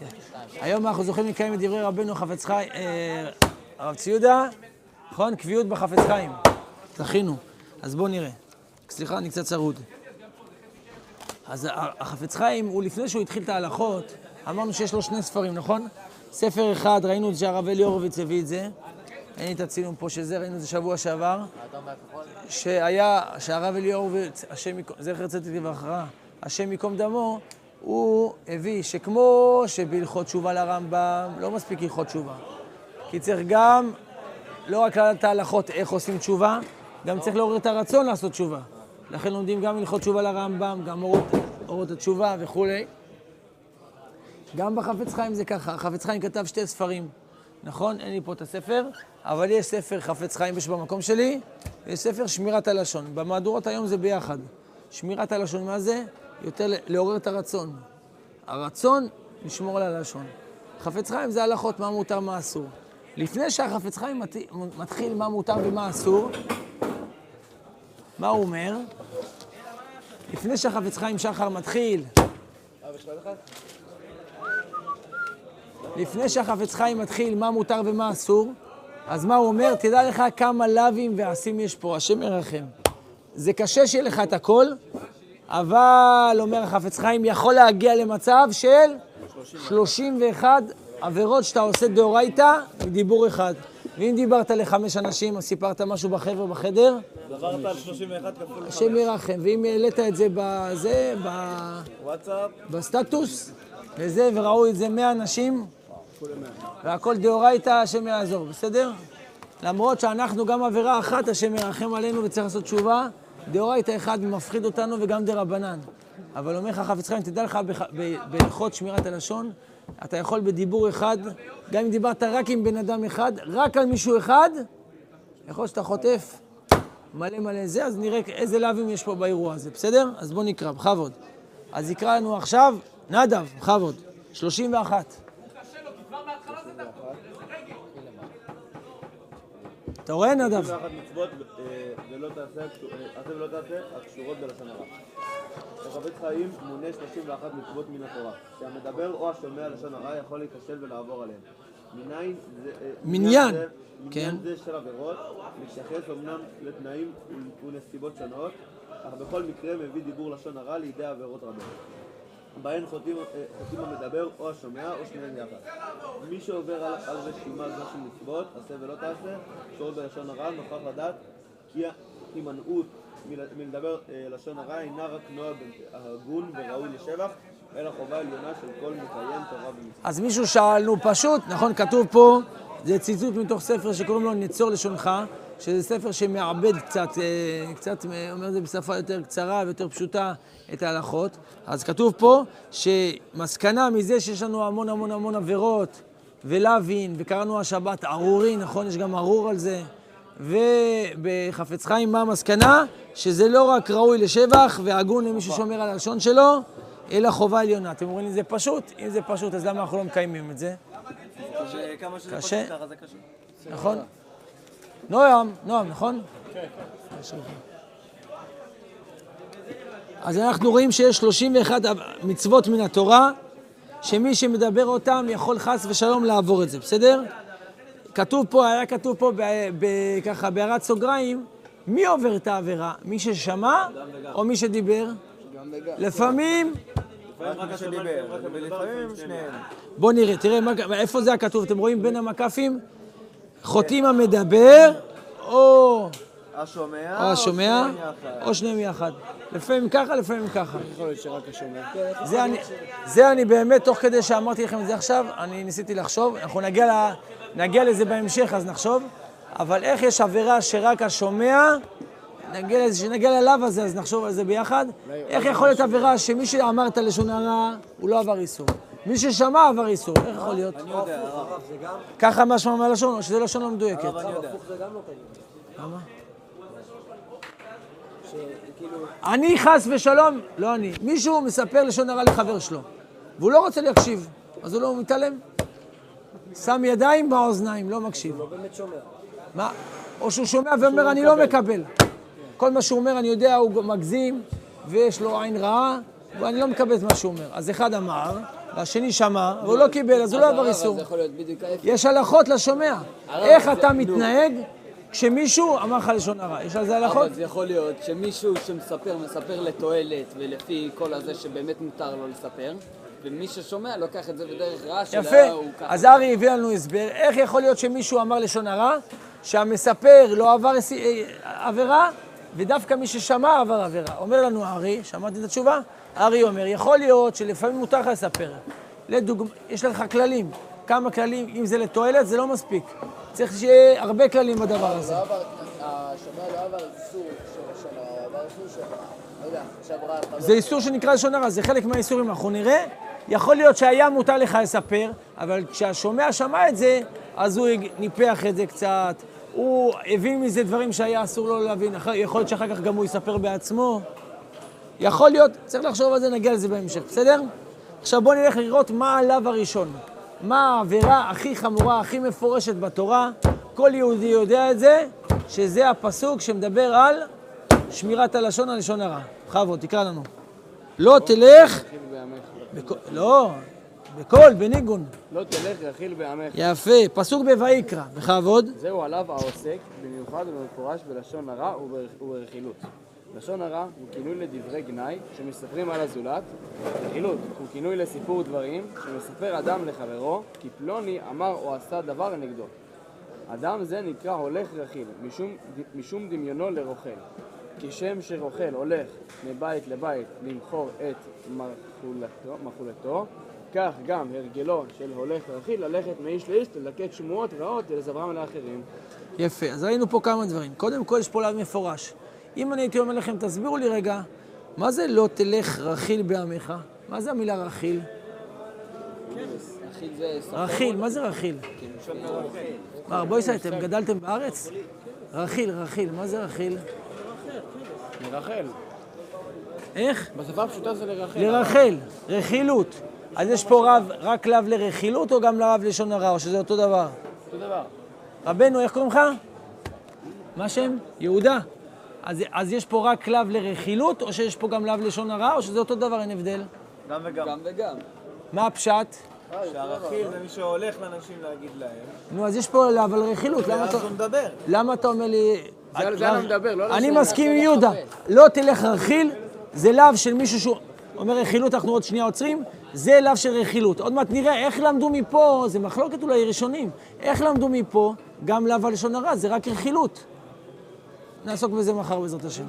כן. היום אנחנו זוכים לקיים את דברי רבנו חפץ חיים, אה, הרב ציודה, נכון? קביעות בחפץ חיים. זכינו. אז בואו נראה. סליחה, אני קצת צרוד. אז החפץ חיים, הוא לפני שהוא התחיל את ההלכות, אמרנו שיש לו שני ספרים, נכון? ספר אחד, ראינו את זה שהרב אלי הורוביץ הביא את זה. אין לי את הצילום פה של זה, ראינו את זה שבוע שעבר. שהיה, שהרב אלי הורוביץ, השם זכר צדיק לברכה, השם ייקום דמו, הוא הביא שכמו שבהלכות תשובה לרמב"ם, לא מספיק הלכות תשובה. כי צריך גם, לא רק לדעת ההלכות איך עושים תשובה, גם צריך לעורר את הרצון לעשות תשובה. לכן לומדים גם הלכות תשובה לרמב"ם, גם אורות, אורות התשובה וכולי. גם בחפץ חיים זה ככה, החפץ חיים כתב שתי ספרים, נכון? אין לי פה את הספר, אבל יש ספר חפץ חיים יש במקום שלי, ויש ספר שמירת הלשון. במהדורות היום זה ביחד. שמירת הלשון, מה זה? יותר לעורר את הרצון. הרצון, לשמור על הלשון. חפץ חיים זה הלכות, מה מותר, מה אסור. לפני שהחפץ חיים מתחיל מה מותר ומה אסור, מה הוא אומר? לפני שהחפץ חיים שחר מתחיל... לפני שהחפץ חיים מתחיל מה מותר ומה אסור, אז מה הוא אומר? תדע לך כמה לאווים ועשים יש פה, השם ירחם. זה קשה שיהיה לך את הכל, אבל, אומר החפץ חיים, יכול להגיע למצב של 31 עבירות שאתה עושה דאורייתא מדיבור אחד. ואם דיברת לחמש אנשים, או סיפרת משהו בחבר'ה בחדר, עברת על 31 כפול השם ירחם. ואם העלית את זה בזה, וואטסאפ, בסטטוס, וזה, וראו את זה 100 אנשים, והכל דאורייתא, השם יעזור, בסדר? למרות שאנחנו גם עבירה אחת, השם ירחם עלינו וצריך לעשות תשובה, דאורייתא אחד מפחיד אותנו וגם דרבנן. אבל אומר לך חפץ חיים, תדע לך בהלכות שמירת הלשון, אתה יכול בדיבור אחד, גם אם דיברת רק עם בן אדם אחד, רק על מישהו אחד, יכול שאתה חוטף מלא מלא זה, אז נראה איזה לאווים יש פה באירוע הזה, בסדר? אז בואו נקרא, בכבוד. אז יקרא לנו עכשיו נדב, בכבוד, 31. אתה רואה נדב? 31 מצוות אה, ולא תעשה, אה, עשה ולא תעשה, הקשורות בלשון הרע. בחפץ חיים מונה 31 מצוות מן התורה, שהמדבר או השומע לשון הרע יכול להיכשל ולעבור עליהן. מניין זה... אה, מניין, כן. מניין זה של עבירות, מתייחס אמנם לתנאים ונסיבות שונות, אך בכל מקרה מביא דיבור לשון הרע לידי עבירות רבות. בהן חוטאים המדבר או השומע או שניהם יחד. מי שעובר על, רשימה זו של מצוות, עשה ולא תעשה, קשור בלשון הרע, נוכח לדעת כי הימנעות מל- מלדבר אה, לשון הרע אינה רק נוהג הגון וראוי לשבח, אלא חובה עליונה של כל מקיים תורה ומצוות. אז מישהו שאל, נו פשוט, נכון, כתוב פה, זה ציטוט מתוך ספר שקוראים לו נצור לשונך, שזה ספר שמעבד קצת, אה, קצת אה, אומר את זה בשפה יותר קצרה ויותר פשוטה את ההלכות. אז כתוב פה שמסקנה מזה שיש לנו המון המון המון עבירות ולאווין, וקראנו השבת ערורי, נכון? יש גם ערור על זה. ובחפץ חיים, מה המסקנה? שזה לא רק ראוי לשבח והגון למי ששומר על הלשון שלו, אלא חובה עליונה. אתם אומרים לי, זה פשוט? אם זה פשוט, אז למה אנחנו לא מקיימים את זה קשה. נכון? נועם, נועם, נכון? כן. אז אנחנו רואים שיש 31 מצוות מן התורה, שמי שמדבר אותם יכול חס ושלום לעבור את זה, בסדר? כתוב פה, היה כתוב פה ב, ב, ככה בהערת סוגריים, מי עובר את העבירה? מי ששמע או מי שדיבר? לפעמים. בואו נראה, תראה, איפה זה הכתוב? אתם רואים בין המקפים? חוטאים המדבר, או השומע או השומע, שניהם יחד. או שניהם יחד. לפעמים ככה, לפעמים ככה. יכול להיות שרק השומע. זה אני, זה אני באמת, תוך כדי שאמרתי לכם את זה עכשיו, אני ניסיתי לחשוב, אנחנו נגיע, ל, נגיע לזה בהמשך, אז נחשוב, אבל איך יש עבירה שרק השומע, נגיע כשנגיע ללאו הזה, אז נחשוב על זה ביחד. איך יכול להיות עבירה שמי שאמר את הלשון הרע, הוא לא עבר איסור. מי ששמע עבר איסור, איך יכול להיות? אני יודע, הרב. ככה משמע מהלשון, או שזה לשון לא מדויקת? הרב, אני יודע. למה? אני חס ושלום, לא אני, מישהו מספר לשון הרע לחבר שלו, והוא לא רוצה להקשיב, אז הוא לא מתעלם. שם ידיים באוזניים, לא מקשיב. הוא לא באמת שומע. מה? או שהוא שומע ואומר, אני לא מקבל. כל מה שהוא אומר, אני יודע, הוא מגזים, ויש לו עין רעה, ואני לא מקבל את מה שהוא אומר. אז אחד אמר, והשני שמע, והוא לא קיבל, אז הוא לא עבר איסור. יש הלכות לשומע. איך אתה. מתנהג כשמישהו אמר לך לשון הרע? יש על זה הלכות? אבל זה יכול להיות שמישהו שמספר, מספר לתועלת ולפי כל הזה שבאמת מותר לו לספר, ומי ששומע לוקח את זה בדרך רעה שלא יפה. אז ארי הביא לנו הסבר, איך יכול להיות שמישהו אמר לשון הרע, שהמספר לא עבר אה, עבירה, ודווקא מי ששמע עבר עבירה. אומר לנו ארי, שמעתי את התשובה? ארי אומר, יכול להיות שלפעמים מותר לך לספר. לדוגמה, יש לך כללים. כמה כללים, אם זה לתועלת, זה לא מספיק. צריך שיהיה הרבה כללים בדבר הזה. לא עבר, השומע לא עבר איסור של הוא עבר איסור של, לא יודע, עכשיו רע, חבר. זה איסור שנקרא לשון הרע, זה חלק מהאיסורים, אנחנו נראה. יכול להיות שהיה מותר לך לספר, אבל כשהשומע שמע את זה, אז הוא ניפח את זה קצת, הוא הבין מזה דברים שהיה אסור לו להבין, אחר- יכול להיות שאחר כך גם הוא יספר בעצמו. יכול להיות, צריך לחשוב על זה, נגיע לזה בהמשך, בסדר? עכשיו בואו נלך לראות מה הלאו הראשון. מה העבירה הכי חמורה, הכי מפורשת בתורה. כל יהודי יודע את זה, שזה הפסוק שמדבר על שמירת הלשון על לשון הרע. בכבוד, תקרא לנו. לא תלך... לא, בקול, בניגון. לא תלך רכיל בעמך. יפה, פסוק בויקרא, בכבוד. זהו עליו העוסק, במיוחד ובמפורש בלשון הרע ובר- וברכילות. לשון הרע הוא כינוי לדברי גנאי שמספרים על הזולת. רכילות הוא כינוי לסיפור דברים שמספר אדם לחברו כי פלוני אמר או עשה דבר נגדו. אדם זה נקרא הולך רכיל, משום, משום דמיונו לרוכל. כשם שרוכל הולך מבית לבית למכור את מחולתו, מחולתו, כך גם הרגלו של הולך רכיל ללכת מאיש לאיש ללקט שמועות רעות ולזברם לאחרים. יפה, אז ראינו פה כמה דברים. קודם כל, יש פה לאו מפורש. אם אני הייתי אומר לכם, תסבירו לי רגע, מה זה לא תלך רכיל בעמך? מה זה המילה רכיל? רכיל, מה זה רכיל? מה, רבו ישראל, אתם גדלתם בארץ? רכיל, רכיל, מה זה רכיל? לרחל. איך? בשפה הפשוטה זה לרחל. לרחל, רכילות. אז יש פה רב, רק לאו לרכילות או גם לאו לשון הרע, או שזה אותו דבר? אותו דבר. רבנו, איך קוראים לך? מה השם? יהודה. אז, אז יש פה רק לאו לרכילות, או שיש פה גם לאו לשון הרע, או שזה אותו דבר, אין הבדל? גם וגם. גם וגם. מה הפשט? שהרכיל זה מי שהולך לאנשים להגיד להם, נו, אז יש פה לאו על רכילות, למה אתה, מדבר. למה אתה אומר לי... זה על- המדבר, לא על אני. מסכים עם יהודה. לא תלך רכיל, זה לאו של מישהו שהוא אומר רכילות, אנחנו עוד שנייה עוצרים, זה לאו של רכילות. עוד מעט נראה איך למדו מפה, זה מחלוקת אולי ראשונים, איך למדו מפה, גם לאו על לשון הרע, זה רק רכילות. נעסוק בזה מחר בעזרת השם.